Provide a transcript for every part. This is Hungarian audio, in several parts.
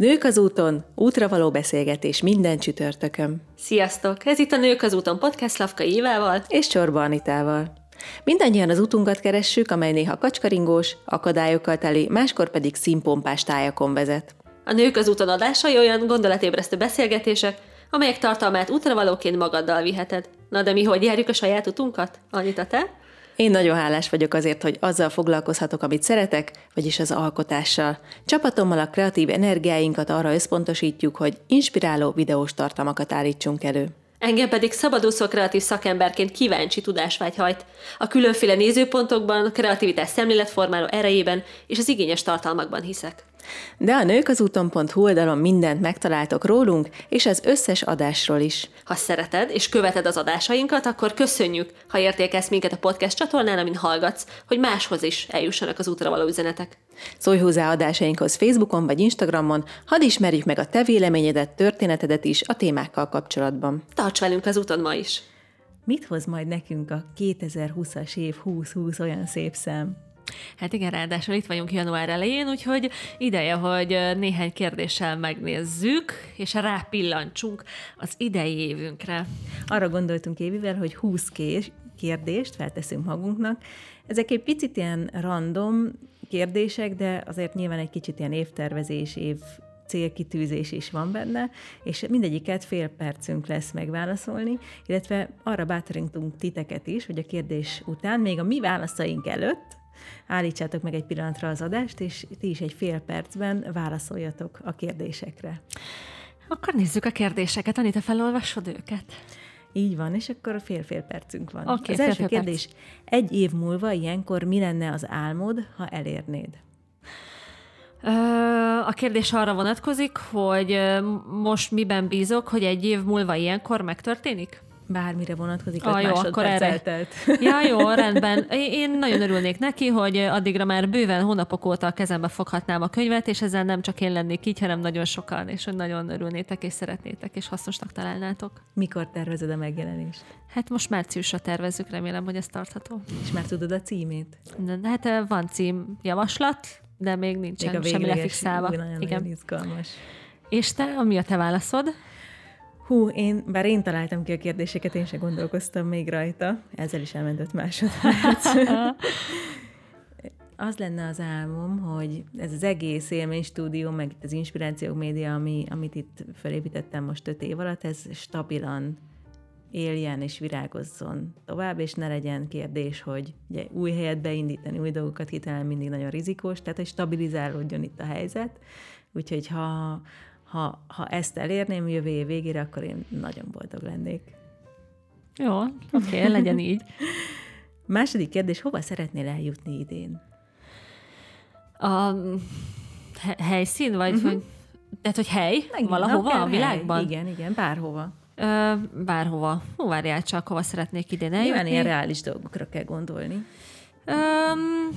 Nők az úton, útra való beszélgetés minden csütörtökön. Sziasztok! Ez itt a Nők az úton podcast Lavka Évával és Csorba Anitával. Mindannyian az utunkat keressük, amely néha kacskaringós, akadályokkal teli, máskor pedig színpompás tájakon vezet. A Nők az úton adásai olyan gondolatébresztő beszélgetések, amelyek tartalmát útravalóként magaddal viheted. Na de mi hogy járjuk a saját utunkat? Anita, te? Én nagyon hálás vagyok azért, hogy azzal foglalkozhatok, amit szeretek, vagyis az alkotással. Csapatommal a kreatív energiáinkat arra összpontosítjuk, hogy inspiráló videós tartalmakat állítsunk elő. Engem pedig szabadúszó kreatív szakemberként kíváncsi tudásvágy hajt. A különféle nézőpontokban, a kreativitás szemléletformáló erejében és az igényes tartalmakban hiszek. De a nők az úton.hu oldalon mindent megtaláltok rólunk, és az összes adásról is. Ha szereted és követed az adásainkat, akkor köszönjük, ha értékelsz minket a podcast csatornán, amin hallgatsz, hogy máshoz is eljussanak az útra való üzenetek. Szólj hozzá adásainkhoz Facebookon vagy Instagramon, hadd ismerjük meg a te véleményedet, történetedet is a témákkal kapcsolatban. Tarts velünk az úton ma is! Mit hoz majd nekünk a 2020-as év 2020 olyan szép szem? Hát igen, ráadásul itt vagyunk január elején, úgyhogy ideje, hogy néhány kérdéssel megnézzük, és rápillantsunk az idei évünkre. Arra gondoltunk Évivel, hogy 20 kérdést felteszünk magunknak. Ezek egy picit ilyen random kérdések, de azért nyilván egy kicsit ilyen évtervezés, év célkitűzés is van benne, és mindegyiket fél percünk lesz megválaszolni, illetve arra bátorítunk titeket is, hogy a kérdés után, még a mi válaszaink előtt, állítsátok meg egy pillanatra az adást, és ti is egy fél percben válaszoljatok a kérdésekre. Akkor nézzük a kérdéseket. Anita, felolvasod őket? Így van, és akkor fél-fél percünk van. Okay, az első kérdés, perc. egy év múlva ilyenkor mi lenne az álmod, ha elérnéd? A kérdés arra vonatkozik, hogy most miben bízok, hogy egy év múlva ilyenkor megtörténik? Bármire vonatkozik, ah, jó, akkor erre. eltelt. Ja, jó, rendben. Én nagyon örülnék neki, hogy addigra már bőven hónapok óta a kezembe foghatnám a könyvet, és ezzel nem csak én lennék így, hanem nagyon sokan, és hogy nagyon örülnétek, és szeretnétek, és hasznosnak találnátok. Mikor tervezed a megjelenést? Hát most márciusra tervezzük, remélem, hogy ez tartható. És már tudod a címét? De, hát van cím javaslat, de még nincsen még a semmi lefixálva. Nagyon, Igen. nagyon izgalmas. És te, mi a te válaszod? Hú, én, bár én találtam ki a kérdéseket, én sem gondolkoztam még rajta. Ezzel is elment öt másodperc. az lenne az álmom, hogy ez az egész élmény stúdió, meg itt az Inspirációk Média, ami, amit itt felépítettem most öt év alatt, ez stabilan éljen és virágozzon tovább, és ne legyen kérdés, hogy ugye, új helyet beindítani, új dolgokat kitalálni mindig nagyon rizikós, tehát hogy stabilizálódjon itt a helyzet. Úgyhogy ha, ha, ha ezt elérném jövő év végére, akkor én nagyon boldog lennék. Jó, oké, okay, legyen így. Második kérdés, hova szeretnél eljutni idén? A helyszín, vagy, uh-huh. vagy tehát, hogy hely Megint, valahova a világban? Hely. Igen, igen, bárhova. Ö, bárhova. Hú, várjál csak, hova szeretnék idén eljutni. Nyilván ilyen reális dolgokra kell gondolni. Um,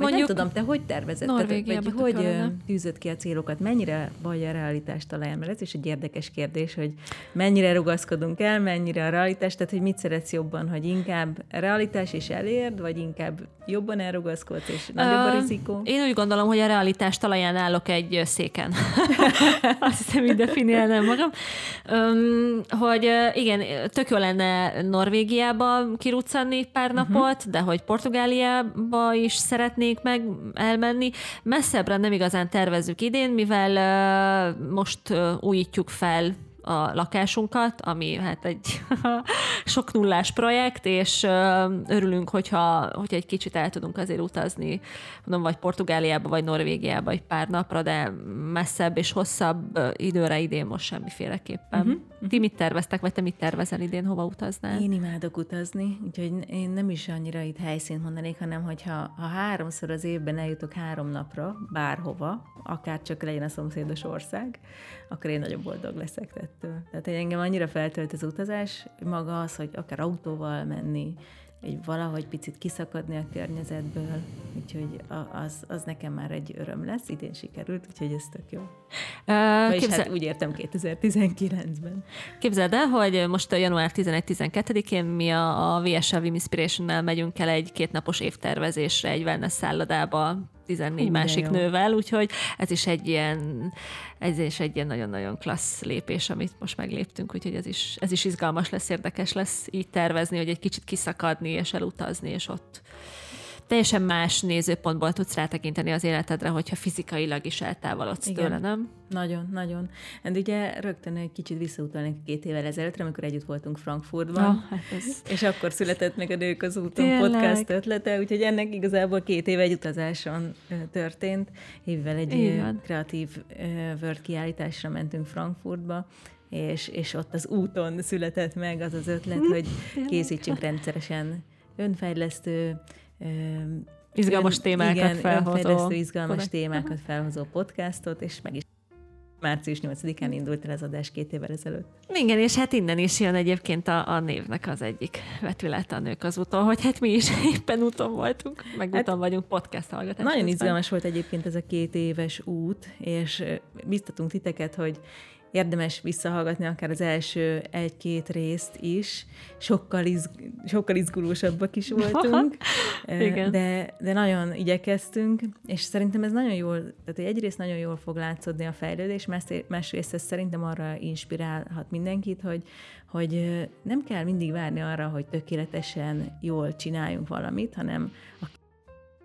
Mondjuk, nem tudom, te hogy tervezed? Vagy hogy kellene. tűzött ki a célokat? Mennyire vagy a realitást találja? Mert ez is egy érdekes kérdés, hogy mennyire rugaszkodunk el, mennyire a realitás, tehát hogy mit szeretsz jobban, hogy inkább realitás és elérd, vagy inkább jobban elrugaszkodsz, és nagyobb a rizikó? Én úgy gondolom, hogy a realitás talaján állok egy széken. Azt hiszem, így definiálnám magam. Hogy igen, tök jó lenne Norvégiába kiruccanni pár uh-huh. napot, de hogy Portugáliába is szeretnék meg elmenni. Messzebbre nem igazán tervezzük idén, mivel most újítjuk fel a lakásunkat, ami hát egy sok nullás projekt, és örülünk, hogyha, hogyha egy kicsit el tudunk azért utazni, mondom, vagy Portugáliába, vagy Norvégiába egy pár napra, de messzebb és hosszabb időre idén most semmiféleképpen. Uh-huh. Ti mit terveztek, vagy te mit tervezel idén, hova utaznál? Én imádok utazni, úgyhogy én nem is annyira itt helyszínt mondanék, hanem hogyha ha háromszor az évben eljutok három napra, bárhova, akár csak legyen a szomszédos ország, akkor én nagyon boldog leszek ettől. Tehát hogy engem annyira feltölt az utazás, maga az, hogy akár autóval menni, egy valahogy picit kiszakadni a környezetből, úgyhogy az, az nekem már egy öröm lesz, idén sikerült, úgyhogy ez tök jó. Uh, képzel... hát úgy értem 2019-ben. Képzeld el, hogy most a január 11-12-én mi a, a VSL Inspiration-nel megyünk el egy kétnapos évtervezésre egy wellness szállodába 14 Hú, másik jó. nővel, úgyhogy ez is egy ilyen, ez is egy ilyen nagyon-nagyon klassz lépés, amit most megléptünk, úgyhogy ez is, ez is izgalmas lesz, érdekes lesz így tervezni, hogy egy kicsit kiszakadni és elutazni, és ott teljesen más nézőpontból tudsz rátekinteni az életedre, hogyha fizikailag is eltávolodsz Igen. tőle, nem? Nagyon, nagyon. And ugye rögtön egy kicsit visszautalnék két évvel ezelőttre, amikor együtt voltunk Frankfurtban, oh, hát ez... és akkor született meg a Nők az úton Tényleg. podcast ötlete, úgyhogy ennek igazából két éve egy utazáson történt. Évvel egy Igen. kreatív Word kiállításra mentünk Frankfurtba, és, és ott az úton született meg az az ötlet, hogy készítsünk rendszeresen önfejlesztő izgalmas témákat igen, felhozó. izgalmas témákat felhozó podcastot, és meg is március 8-án indult el az adás két évvel ezelőtt. Igen, és hát innen is jön egyébként a, a névnek az egyik vetülete a nők az úton, hogy hát mi is éppen úton voltunk, meg hát úton vagyunk podcast hallgatás. Nagyon közben. izgalmas volt egyébként ez a két éves út, és biztatunk titeket, hogy érdemes visszahallgatni akár az első egy-két részt is. Sokkal, izg, sokkal izgulósabbak is voltunk, Igen. De, de nagyon igyekeztünk, és szerintem ez nagyon jól, tehát egyrészt nagyon jól fog látszódni a fejlődés, másrészt ez szerintem arra inspirálhat mindenkit, hogy, hogy nem kell mindig várni arra, hogy tökéletesen jól csináljunk valamit, hanem a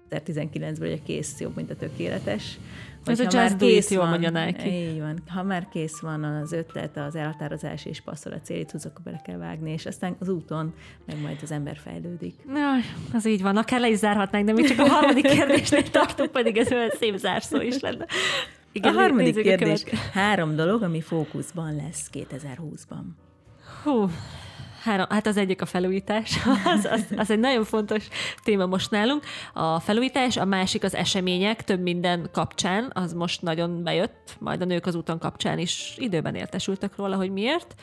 2019-ben ugye kész jobb, mint a tökéletes, ez a do it, jól mondja Nike. Így van. Ha már kész van az ötlet, az elhatározás és passzol a célit, akkor bele kell vágni, és aztán az úton meg majd az ember fejlődik. Jaj, az így van. Akár le is zárhatnánk, de mi csak a harmadik kérdésnél tartunk, pedig ez olyan szép zárszó is lenne. Igen, a harmadik kérdés. Három dolog, ami fókuszban lesz 2020-ban. Hú, Három, hát az egyik a felújítás, az, az, az egy nagyon fontos téma most nálunk. A felújítás, a másik az események, több minden kapcsán, az most nagyon bejött, majd a nők az úton kapcsán is időben értesültek róla, hogy miért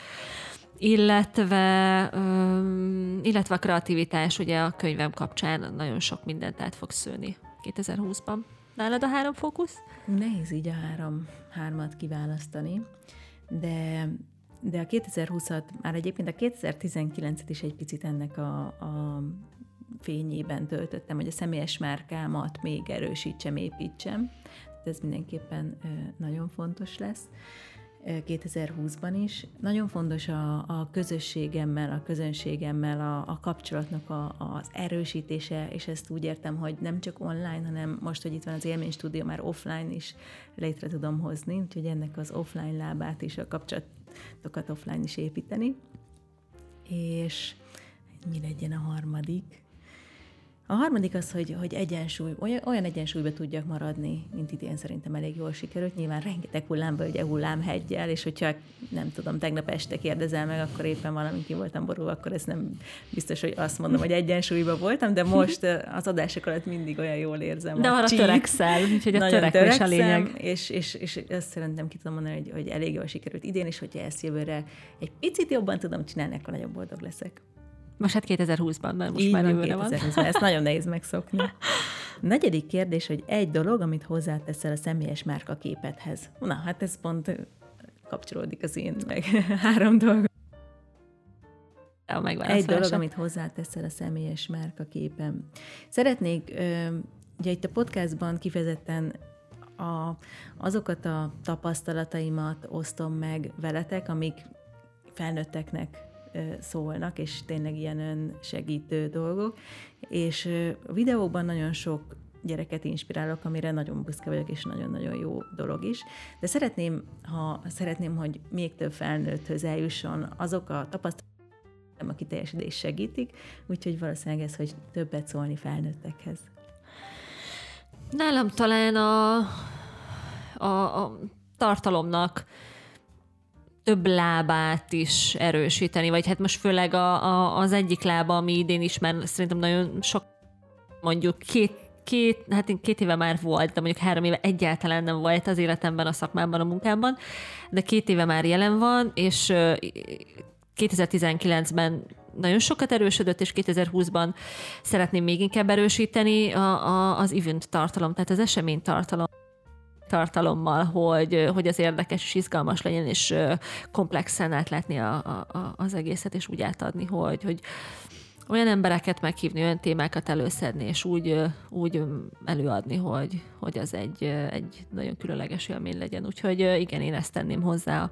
illetve, um, illetve a kreativitás, ugye a könyvem kapcsán nagyon sok mindent át fog szőni 2020-ban. Nálad a három fókusz? Nehéz így a három, hármat kiválasztani, de de a 2020-at, már egyébként a 2019-et is egy picit ennek a, a fényében töltöttem, hogy a személyes márkámat még erősítsem, építsem. Ez mindenképpen nagyon fontos lesz. 2020-ban is. Nagyon fontos a, a közösségemmel, a közönségemmel a, a kapcsolatnak a, az erősítése, és ezt úgy értem, hogy nem csak online, hanem most, hogy itt van az élmény stúdió, már offline is létre tudom hozni, úgyhogy ennek az offline lábát is, a kapcsolatokat offline is építeni. És mi legyen a harmadik? A harmadik az, hogy, hogy egyensúly, olyan, olyan egyensúlyba tudjak maradni, mint idén szerintem elég jól sikerült. Nyilván rengeteg hullámba, ugye hullámhegyel, és hogyha nem tudom, tegnap este kérdezel meg, akkor éppen valami ki voltam borul, akkor ez nem biztos, hogy azt mondom, hogy egyensúlyba voltam, de most az adások alatt mindig olyan jól érzem. De arra törekszel, úgyhogy a törekvés a lényeg. És, és, és ezt szerintem ki tudom mondani, hogy, hogy elég jól sikerült idén, és hogyha ezt jövőre egy picit jobban tudom csinálni, akkor nagyon boldog leszek. Most hát 2020-ban, mert most Így már jövőre van. 2020-ban, ezt nagyon nehéz megszokni. A negyedik kérdés, hogy egy dolog, amit hozzáteszel a személyes márka képethez. Na, hát ez pont kapcsolódik az én meg három dolog. Egy dolog, amit hozzáteszel a személyes márka képem. Szeretnék, ugye itt a podcastban kifejezetten a, azokat a tapasztalataimat osztom meg veletek, amik felnőtteknek szólnak, és tényleg ilyen önsegítő dolgok. És a videóban nagyon sok gyereket inspirálok, amire nagyon büszke vagyok, és nagyon-nagyon jó dolog is. De szeretném, ha szeretném, hogy még több felnőtthöz eljusson azok a tapasztalatok, a kiteljesedés segítik, úgyhogy valószínűleg ez, hogy többet szólni felnőttekhez. Nálam talán a, a, a tartalomnak több lábát is erősíteni, vagy hát most főleg a, a, az egyik lába, ami idén is már szerintem nagyon sok, mondjuk két két, hát két éve már volt, de mondjuk három éve egyáltalán nem volt az életemben, a szakmámban, a munkámban, de két éve már jelen van, és 2019-ben nagyon sokat erősödött, és 2020-ban szeretném még inkább erősíteni a, a, az event tartalom, tehát az esemény tartalom tartalommal, hogy, hogy az érdekes és izgalmas legyen, és komplexen átlátni a, a, az egészet, és úgy átadni, hogy, hogy olyan embereket meghívni, olyan témákat előszedni, és úgy, úgy előadni, hogy, hogy az egy, egy nagyon különleges élmény legyen. Úgyhogy igen, én ezt tenném hozzá a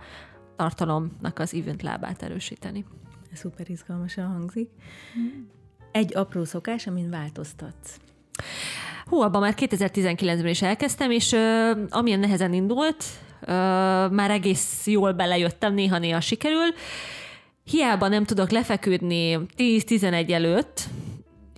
tartalomnak az event lábát erősíteni. Szuper izgalmasan hangzik. Egy apró szokás, amin változtatsz. Hú, abban már 2019-ben is elkezdtem, és uh, amilyen nehezen indult, uh, már egész jól belejöttem, néha-néha sikerül, Hiába nem tudok lefeküdni 10-11 előtt,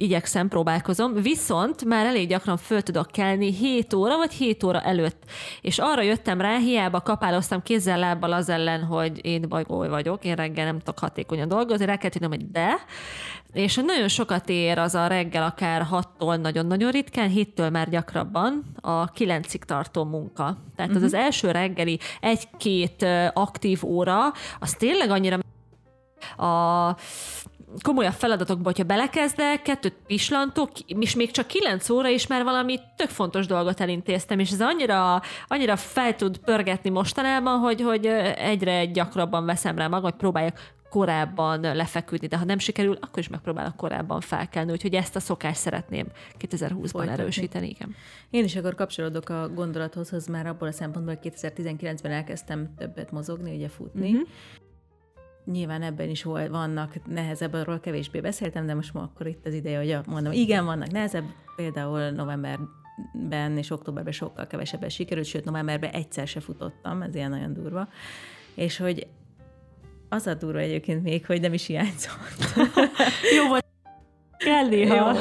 igyekszem, próbálkozom, viszont már elég gyakran föl tudok kelni 7 óra vagy 7 óra előtt. És arra jöttem rá, hiába kapáloztam kézzel lábbal az ellen, hogy én bajgó vagyok, én reggel nem tudok hatékonyan dolgozni, rá kell tudnom, hogy de. És nagyon sokat ér az a reggel akár 6-tól nagyon-nagyon ritkán, 7-től már gyakrabban a 9-ig tartó munka. Tehát uh-huh. az az első reggeli egy-két aktív óra, az tényleg annyira a komolyabb feladatokba, hogyha belekezdek, kettőt pislantok, és még csak kilenc óra is már valami tök fontos dolgot elintéztem, és ez annyira, annyira fel tud pörgetni mostanában, hogy, hogy egyre gyakrabban veszem rá magam, hogy próbáljak korábban lefeküdni, de ha nem sikerül, akkor is megpróbálok korábban felkelni, úgyhogy ezt a szokást szeretném 2020-ban Folytatni. erősíteni. Igen. Én is akkor kapcsolódok a gondolathoz, már abból a szempontból, hogy 2019-ben elkezdtem többet mozogni, ugye futni, uh-huh. Nyilván ebben is volt, vannak nehezebb, arról kevésbé beszéltem, de most ma akkor itt az ideje, hogy mondom, igen, vannak nehezebb, például novemberben és októberben sokkal kevesebben sikerült, sőt novemberben egyszer se futottam, ez ilyen nagyon durva, és hogy az a durva egyébként még, hogy nem is hiányzott. Jó volt. Kell néha. Jó.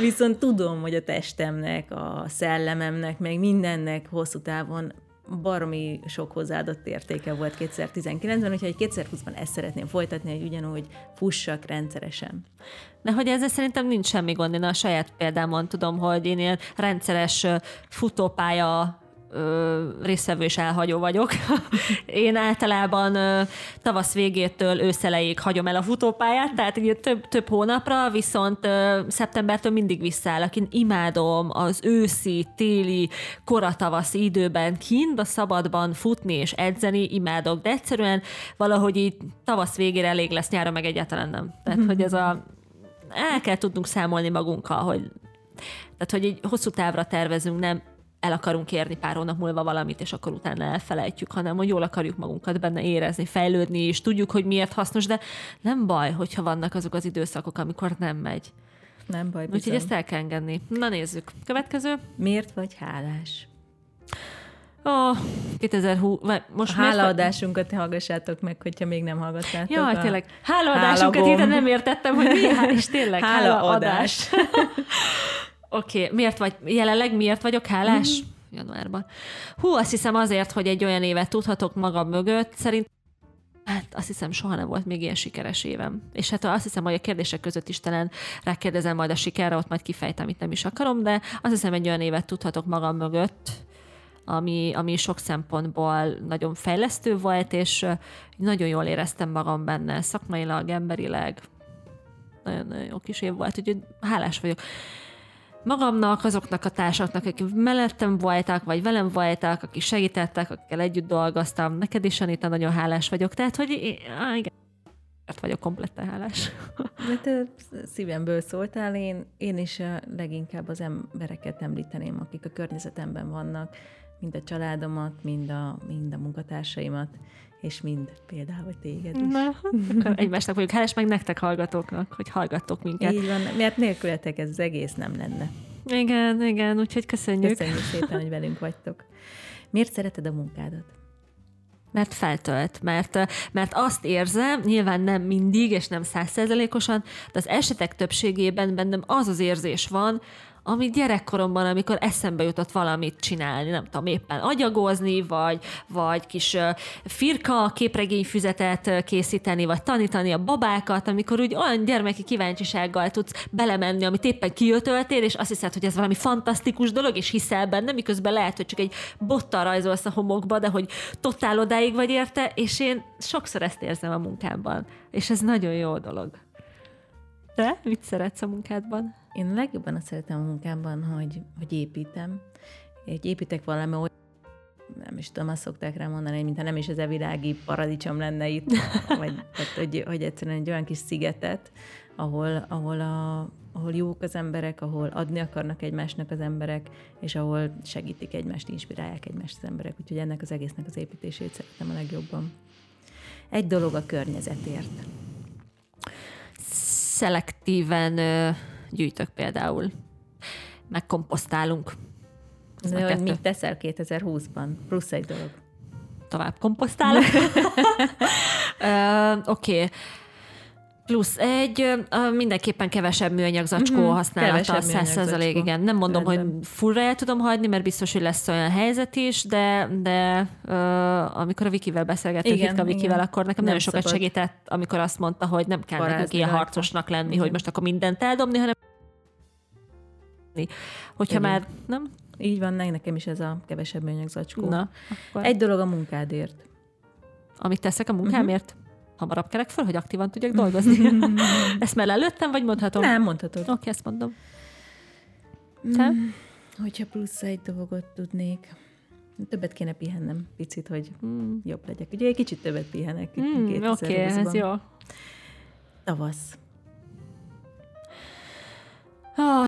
Viszont tudom, hogy a testemnek, a szellememnek, meg mindennek hosszú távon baromi sok hozzáadott értéke volt 2019-ben, úgyhogy 2020-ban ezt szeretném folytatni, hogy ugyanúgy fussak rendszeresen. De hogy ezzel szerintem nincs semmi gond. Én a saját példámon tudom, hogy én ilyen rendszeres futópálya ö, és elhagyó vagyok. Én általában ö, tavasz végétől őszelejéig hagyom el a futópályát, tehát így több, több hónapra, viszont ö, szeptembertől mindig visszaáll. Én imádom az őszi, téli, koratavaszi időben kint a szabadban futni és edzeni, imádok, de egyszerűen valahogy így tavasz végére elég lesz, nyára meg egyáltalán nem. Tehát, hogy ez a el kell tudnunk számolni magunkkal, hogy tehát, hogy egy hosszú távra tervezünk, nem el akarunk érni pár hónap múlva valamit, és akkor utána elfelejtjük, hanem hogy jól akarjuk magunkat benne érezni, fejlődni, és tudjuk, hogy miért hasznos, de nem baj, hogyha vannak azok az időszakok, amikor nem megy. Nem baj, bizony. Úgyhogy ezt el kell engedni. Na nézzük. Következő. Miért vagy hálás? Ó, oh, 2020, vagy most a hálaadásunkat vagy... hallgassátok meg, hogyha még nem hallgattátok. Jaj, a... tényleg. Hálaadásunkat ide nem értettem, hogy mi, és tényleg hálaadás. Oké, okay. miért vagy, jelenleg miért vagyok hálás? Mm. Januárban. Hú, azt hiszem azért, hogy egy olyan évet tudhatok magam mögött, szerint Hát azt hiszem, soha nem volt még ilyen sikeres évem. És hát azt hiszem, hogy a kérdések között is talán rákérdezem majd a sikerre, ott majd kifejtem, amit nem is akarom, de azt hiszem, egy olyan évet tudhatok magam mögött, ami, ami sok szempontból nagyon fejlesztő volt, és nagyon jól éreztem magam benne, szakmailag, emberileg. Nagyon-nagyon jó kis év volt, úgyhogy hálás vagyok magamnak, azoknak a társaknak, akik mellettem voltak, vagy velem voltak, akik segítettek, akikkel együtt dolgoztam. Neked is, Anita, nagyon hálás vagyok. Tehát, hogy á, igen, vagyok kompletten hálás. De te szívemből szóltál, én, én is leginkább az embereket említeném, akik a környezetemben vannak, mind a családomat, mind a, mind a munkatársaimat, és mind például téged is. Na, akkor egymásnak vagyok hálás, meg nektek hallgatóknak, hogy hallgattok minket. Így van, mert nélkületek ez az egész nem lenne. Igen, igen, úgyhogy köszönjük. Köszönjük szépen, hogy velünk vagytok. Miért szereted a munkádat? mert feltölt, mert, mert azt érzem, nyilván nem mindig, és nem százszerzelékosan, de az esetek többségében bennem az az érzés van, ami gyerekkoromban, amikor eszembe jutott valamit csinálni, nem tudom, éppen agyagozni, vagy, vagy kis firka képregényfüzetet készíteni, vagy tanítani a babákat, amikor úgy olyan gyermeki kíváncsisággal tudsz belemenni, amit éppen kiötöltél, és azt hiszed, hogy ez valami fantasztikus dolog, és hiszel benne, miközben lehet, hogy csak egy bottal rajzolsz a homokba, de hogy totál odáig vagy érte, és én sokszor ezt érzem a munkámban. És ez nagyon jó dolog. Te mit szeretsz a munkádban? Én legjobban azt szeretem a munkámban, hogy, hogy építem. Egy építek valami olyan, nem is tudom, azt szokták rá mondani, mintha nem is az evilági paradicsom lenne itt, vagy tehát, hogy, hogy egyszerűen egy olyan kis szigetet, ahol, ahol, a, ahol jók az emberek, ahol adni akarnak egymásnak az emberek, és ahol segítik egymást, inspirálják egymást az emberek. Úgyhogy ennek az egésznek az építését szeretem a legjobban. Egy dolog a környezetért. Szelektíven gyűjtök például. Megkomposztálunk. Ez De a hogy mit teszel 2020-ban? Plusz egy dolog. tovább komposztálok. Oké. Okay. Plusz egy, mindenképpen kevesebb műanyag zacskó Mhm, mm-hmm. használata, kevesebb 100 műanyag százalék, igen. Nem mondom, Rendben. hogy fullra el tudom hagyni, mert biztos, hogy lesz olyan helyzet is, de, de ö, amikor a Vikivel beszélgettünk, Igen, Ritka Vikivel, igen. akkor nekem Nem nagyon sokat segített, amikor azt mondta, hogy nem kell Parázni nekünk ilyen harcosnak lenni, Igen. hogy most akkor mindent eldobni, hanem hogyha Igen. már nem, Így van, ne- nekem is ez a kevesebb műanyag zacskó. na, akkor Egy dolog a munkádért. amit teszek a munkámért, Mhm. Hamarabb kelek föl, hogy aktívan tudjak dolgozni. Ezt már előttem, vagy mondhatom? Nem, mondhatod. Oké, ezt mondom. Te? Mm, hogyha plusz egy dolgot tudnék, többet kéne pihennem picit, hogy Mm. jobb legyek. Ugye egy kicsit többet pihenek Mm, Oké, 2020-ban. okay, ez jó. Tavasz. Ah,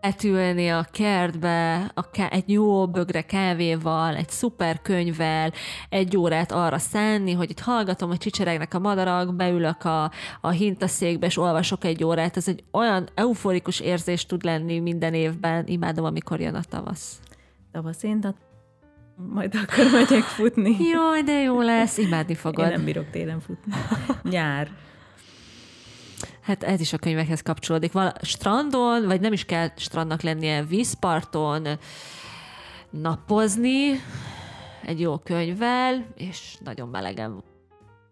Eltülni a kertbe, a ká- egy jó bögre kávéval, egy szuper könyvvel, egy órát arra szánni, hogy itt hallgatom, hogy csicseregnek a madarak, beülök a, a hintaszékbe, és olvasok egy órát. Ez egy olyan euforikus érzés tud lenni minden évben. Imádom, amikor jön a tavasz. Tavasz én, de majd akkor megyek futni. Jaj, de jó lesz, imádni Én fogod. nem bírok télen futni. Nyár. Hát ez is a könyvekhez kapcsolódik. Val strandon, vagy nem is kell strandnak lennie, vízparton napozni egy jó könyvvel, és nagyon melegen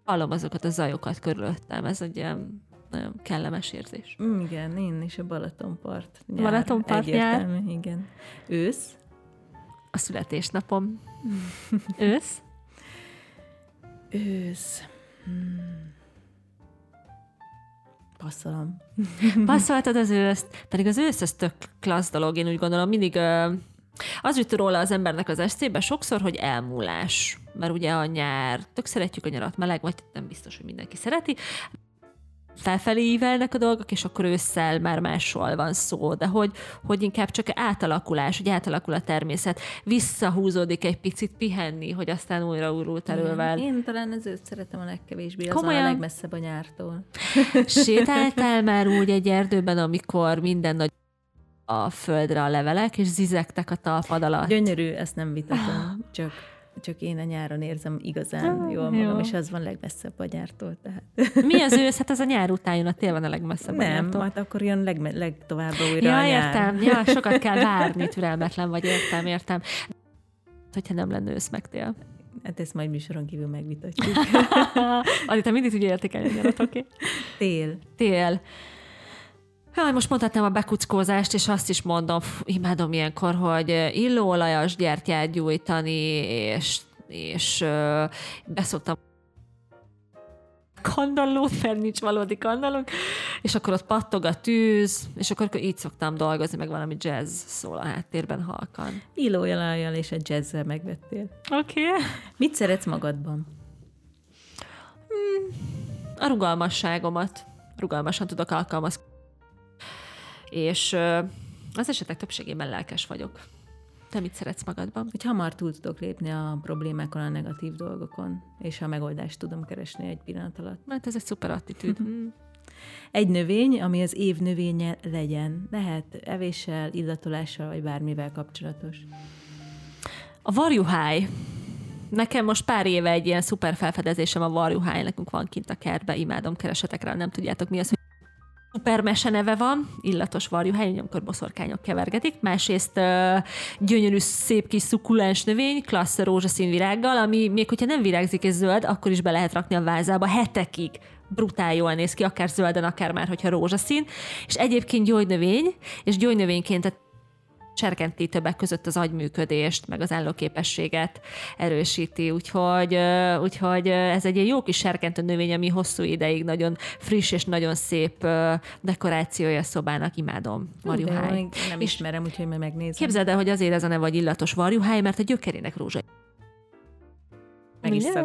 hallom azokat a zajokat körülöttem. Ez egy ilyen nagyon kellemes érzés. Mm, igen, én is a Balatonpart. Nyár. Balatonpart nyár. Igen. Ősz. A születésnapom. Ősz? Ősz. Hmm. Passzolom. Passzoltad az őszt, pedig az ősz az tök klassz dolog, én úgy gondolom, mindig az jut róla az embernek az eszébe sokszor, hogy elmúlás. Mert ugye a nyár, tök szeretjük a nyarat, meleg, vagy nem biztos, hogy mindenki szereti, felfelé ívelnek a dolgok, és akkor ősszel már másról van szó, de hogy, hogy inkább csak átalakulás, hogy átalakul a természet, visszahúzódik egy picit pihenni, hogy aztán újra úrult erővel. Én talán az őt szeretem a legkevésbé, az Komolyan? a legmesszebb a nyártól. Sétáltál már úgy egy erdőben, amikor minden nagy a földre a levelek, és zizegtek a talpad alatt? Gyönyörű, ezt nem vitatom, csak, csak én a nyáron érzem igazán Ah, jól jó. magam, és az van legmesszebb a nyártól. Tehát. Mi az ősz? Hát ez a nyár után jön, a tél van a legmesszebb. a Nem, nyártól. majd akkor jön legme- legtovábbra újra Ja, a nyár. értem. Ja, sokat kell várni, türelmetlen vagy, értem, értem. Hogyha nem lenne ősz meg tél. Hát ezt majd műsoron kívül megvitatjuk. Adita mindig tudja értékelni a oké? Okay? Tél. Tél. Jaj, most mondhatnám a bekuckózást, és azt is mondom, pff, imádom ilyenkor, hogy illóolajas gyertyát gyújtani, és, és ö, beszoktam kandallót, mert nincs valódi kandallónk, és akkor ott pattog a tűz, és akkor így szoktam dolgozni, meg valami jazz szól a háttérben halkan. Illójalajjal és egy jazzzel megvettél. Oké. Okay. Mit szeretsz magadban? A rugalmasságomat. Rugalmasan tudok alkalmazkodni. És az esetek többségében lelkes vagyok. Te mit szeretsz magadban? Hogy hamar túl tudok lépni a problémákon, a negatív dolgokon, és a megoldást tudom keresni egy pillanat alatt. Mert ez egy szuper attitűd. Mm. Egy növény, ami az év növénye legyen. Lehet evéssel, illatolással, vagy bármivel kapcsolatos. A varjuháj. Nekem most pár éve egy ilyen szuper felfedezésem a varjuháj, nekünk van kint a kertbe, imádom, keresetek rá, nem tudjátok mi az, hogy szuper mese neve van, illatos varjuháj, amikor boszorkányok kevergetik. Másrészt gyönyörű, szép kis szukulens növény, klassz rózsaszín virággal, ami még hogyha nem virágzik és zöld, akkor is be lehet rakni a vázába hetekig. Brutál jól néz ki, akár zölden, akár már, hogyha rózsaszín. És egyébként gyógynövény, és gyógynövényként tehát serkenti többek között az agyműködést, meg az állóképességet erősíti, úgyhogy, úgyhogy ez egy jó kis serkentő növény, ami hosszú ideig nagyon friss és nagyon szép dekorációja szobának, imádom. Varjuháj. nem És ismerem, úgyhogy majd megnézem. Képzeld el, hogy azért ez a neve, vagy illatos varjuháj, mert a gyökerének rózsa. Meg is.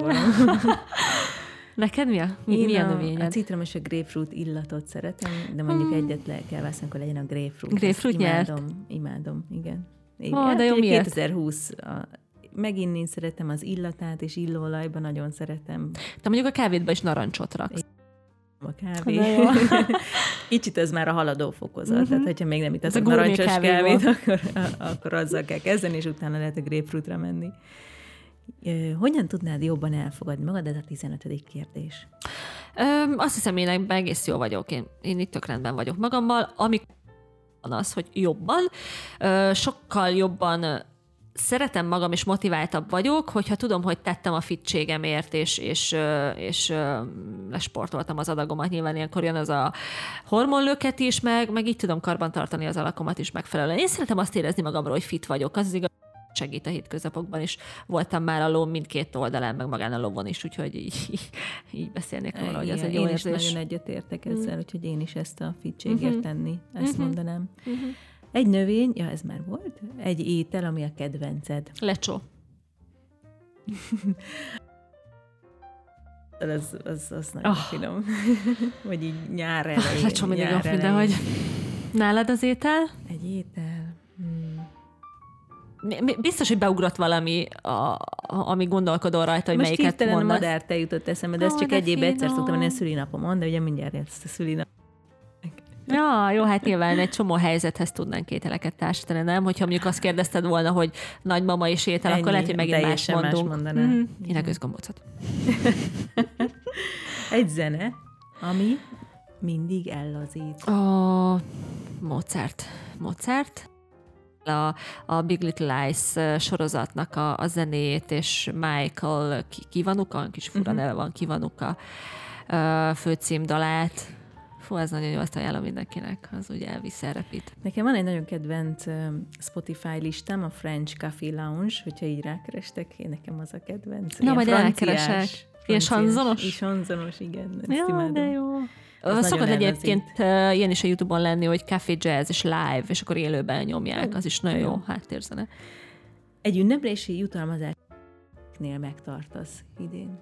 Neked mi a, mi, Én milyen a, növényed? a citrom és a grapefruit illatot szeretem, de mondjuk hmm. egyet le kell vászni, akkor legyen a grapefruit. Grapefruit nyert? Imádom, imádom, igen. Ó, Hát de jó, ugye miért? 2020 a, megint én szeretem az illatát, és illóolajban nagyon szeretem Te mondjuk a kávédba is narancsot raksz. a kávé. Kicsit ez már a haladó fokozat, uh-huh. tehát hogyha még nem Ez itasz a a narancsos kávé kávét, akkor, akkor azzal kell kezdeni, és utána lehet a grapefruitra menni. Hogyan tudnád jobban elfogadni magad? Ez a 15. kérdés. Öm, azt hiszem, én ebben egész jó vagyok. Én, én itt tök rendben vagyok magammal. Ami van az, hogy jobban, ö, sokkal jobban szeretem magam, és motiváltabb vagyok, hogyha tudom, hogy tettem a fitségemért, és, és, és lesportoltam az adagomat. Nyilván ilyenkor jön az a hormonlöket is, meg, meg így tudom karbantartani az alakomat is megfelelően. Én szeretem azt érezni magamról, hogy fit vagyok. Az az igaz, segít a hétköznapokban is. Voltam már a ló mindkét oldalán, meg magán a lovon is, úgyhogy így, így beszélnék róla, hogy ez egy jó én is érzés. nagyon egyetértek ezzel, úgyhogy én is ezt a fitségért Mhm. tenni, ezt Mhm. mondanám. Mhm. Egy növény, ja ez már volt, egy étel, ami a kedvenced. Lecsó. Az, az, az nagyon Ah. oh. finom. Vagy így nyár elején. Lecsó mindig nyár elején. mindenhogy. Nálad az étel? Egy étel. Biztos, hogy beugrott valami, a, ami gondolkodol rajta, hogy Most melyiket mondasz. madár jutott eszembe, de ez Ó, csak de egy évben egyszer szoktam menni a szülinapomon, de ugye mindjárt ezt a szülinap. Ja, jó, hát nyilván egy csomó helyzethez tudnánk ételeket társítani, nem? Hogyha mondjuk azt kérdezted volna, hogy nagymama is étel, Ennyi, akkor lehet, hogy megint más teljesen más mondunk. mondanám. Mhm. Én a közgombócot. Egy zene, ami mindig ellazít. A Mozart. Mozart. A, a Big Little Lies sorozatnak a, a zenéjét, és Michael Ki- Kivanuka, kis fura Mhm. neve van, Kivanuka főcímdalát. Fú, ez nagyon jó, azt ajánlom mindenkinek, az ugye elvisz elrepít. Nekem van egy nagyon kedvenc Spotify listám, a French Café Lounge, hogyha így rákerestek, én nekem az a kedvenc. Na, majd elkeresek. Ilyen sanzonos? Is sanzonos, igen. Ezt Ja, imádom. de jó. Az Szokott egyébként uh, ilyen is a Youtube-on lenni, hogy Café Jazz és live, és akkor élőben nyomják, az is nagyon jó háttérzene. Egy ünneplési jutalmazásnél megtartasz idén.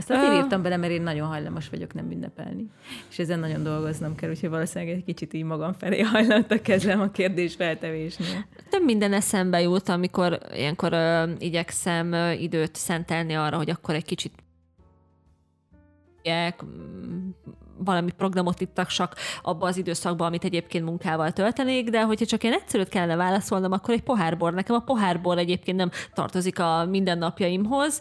Ezt azért Ö. írtam bele, mert én nagyon hajlamos vagyok nem ünnepelni. És ezen nagyon dolgoznom kell, úgyhogy valószínűleg egy kicsit így magam felé hajlant a kezem a kérdés feltevésnél. Több minden eszembe jut, amikor ilyenkor ö, igyekszem ö, időt szentelni arra, hogy akkor egy kicsit valami programot itt csak abba az időszakban, amit egyébként munkával töltenék, de hogyha csak én egyszerűt kellene válaszolnom, akkor egy pohárbor. Nekem a pohárbor egyébként nem tartozik a mindennapjaimhoz.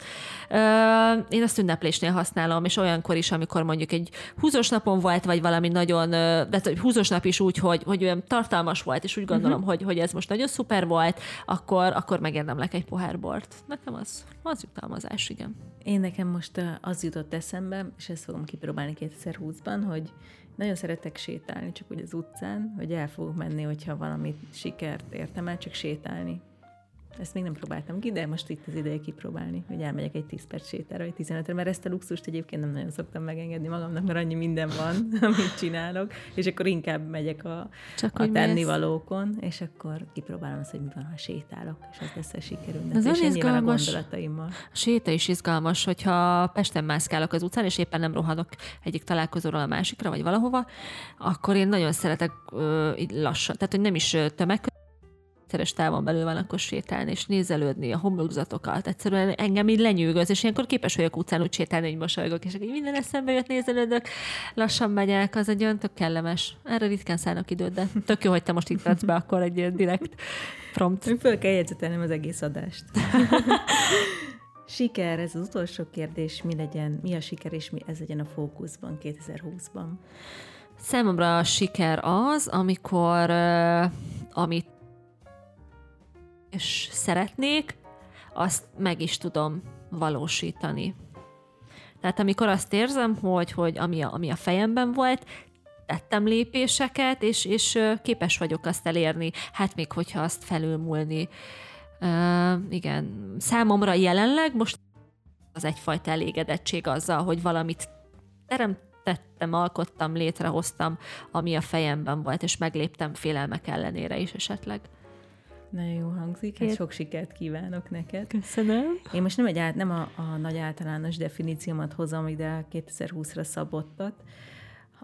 Én azt ünneplésnél használom, és olyankor is, amikor mondjuk egy húzós napon volt, vagy valami nagyon, de húzós nap is úgy, hogy, hogy olyan tartalmas volt, és úgy gondolom, uh-huh. hogy, hogy ez most nagyon szuper volt, akkor, akkor megérdemlek egy pohárbort. Nekem az, az jutalmazás, igen. Én nekem most az jutott eszembe, és ezt fogom kipróbálni 2020-ban, hogy nagyon szeretek sétálni, csak úgy az utcán, hogy el fogok menni, hogyha valami sikert értem el, csak sétálni. Ezt még nem próbáltam ki, de most itt az ideje kipróbálni, hogy elmegyek egy 10 perc sétára, vagy 15 mert ezt a luxust egyébként nem nagyon szoktam megengedni magamnak, mert annyi minden van, amit csinálok, és akkor inkább megyek a, Csak a tennivalókon, és akkor kipróbálom azt, hogy mi van, ha sétálok, és az lesz a sikerünnep. Ez És nyilván a izgalmas. gondolataimmal. A séta is izgalmas, hogyha Pesten mászkálok az utcán, és éppen nem rohanok egyik találkozóról a másikra, vagy valahova, akkor én nagyon szeretek ö, így lassan, tehát hogy nem is tömeg méteres távon belül van, akkor sétálni, és nézelődni a homlokzatokat. Egyszerűen engem így lenyűgöz, és ilyenkor képes vagyok utcán úgy sétálni, hogy mosolygok, és így minden eszembe jött, nézelődök, lassan megyek, az egy olyan tök kellemes. Erre ritkán szállnak időt, de tök jó, hogy te most itt adsz be, akkor egy ilyen direkt prompt. Föl kell jegyzetelnem az egész adást. Siker, ez az utolsó kérdés, mi legyen, mi a siker, és mi ez legyen a fókuszban 2020-ban. Számomra a siker az, amikor uh, amit és szeretnék, azt meg is tudom valósítani. Tehát amikor azt érzem, hogy, hogy ami, a, ami a fejemben volt, tettem lépéseket, és, és képes vagyok azt elérni, hát még hogyha azt felülmúlni. Uh, igen, számomra jelenleg most az egyfajta elégedettség azzal, hogy valamit teremtettem, alkottam, létrehoztam, ami a fejemben volt, és megléptem félelmek ellenére is esetleg. Nagyon jó hangzik, hát sok sikert kívánok neked. Köszönöm. Én most nem, egy át, nem a, a nagy általános definíciómat hozom ide 2020-ra szabottat.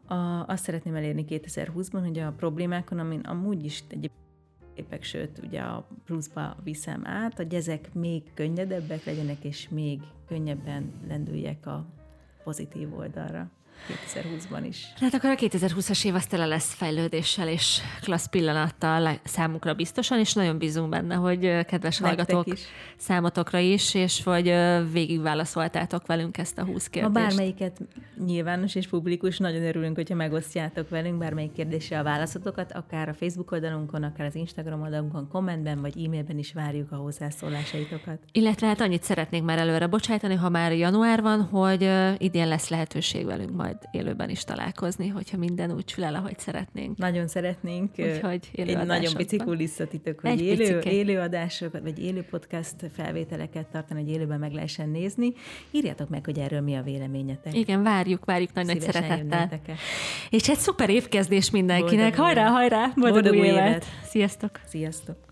A, azt szeretném elérni 2020-ban, hogy a problémákon, amin amúgy is egy épek, sőt, ugye a pluszba viszem át, hogy ezek még könnyedebbek legyenek, és még könnyebben lendüljek a pozitív oldalra. 2020-ban is. Hát akkor a 2020-as év az tele lesz fejlődéssel és klassz pillanattal számunkra biztosan, és nagyon bízunk benne, hogy kedves Nektek hallgatók is. számotokra is, és hogy végigválaszoltátok velünk ezt a 20 kérdést. Ha bármelyiket nyilvános és publikus, nagyon örülünk, hogyha megosztjátok velünk bármelyik kérdésre a válaszotokat, akár a Facebook oldalunkon, akár az Instagram oldalunkon, kommentben vagy e-mailben is várjuk a hozzászólásaitokat. Illetve hát annyit szeretnék már előre bocsájtani, ha már január van, hogy idén lesz lehetőség velünk majd élőben is találkozni, hogyha minden úgy sül el, ahogy szeretnénk. Nagyon szeretnénk. Úgyhogy Egy nagyon pici kulisszatitok, hogy élő, élő adásokat, vagy élő podcast felvételeket tartani, hogy élőben meg lehessen nézni. Írjátok meg, hogy erről mi a véleményetek. Igen, várjuk, várjuk nagy-nagy szeretettel. És egy szuper évkezdés mindenkinek. Boldog hajrá, hajrá! Boldog, Boldog új évet! évet! Sziasztok! Sziasztok!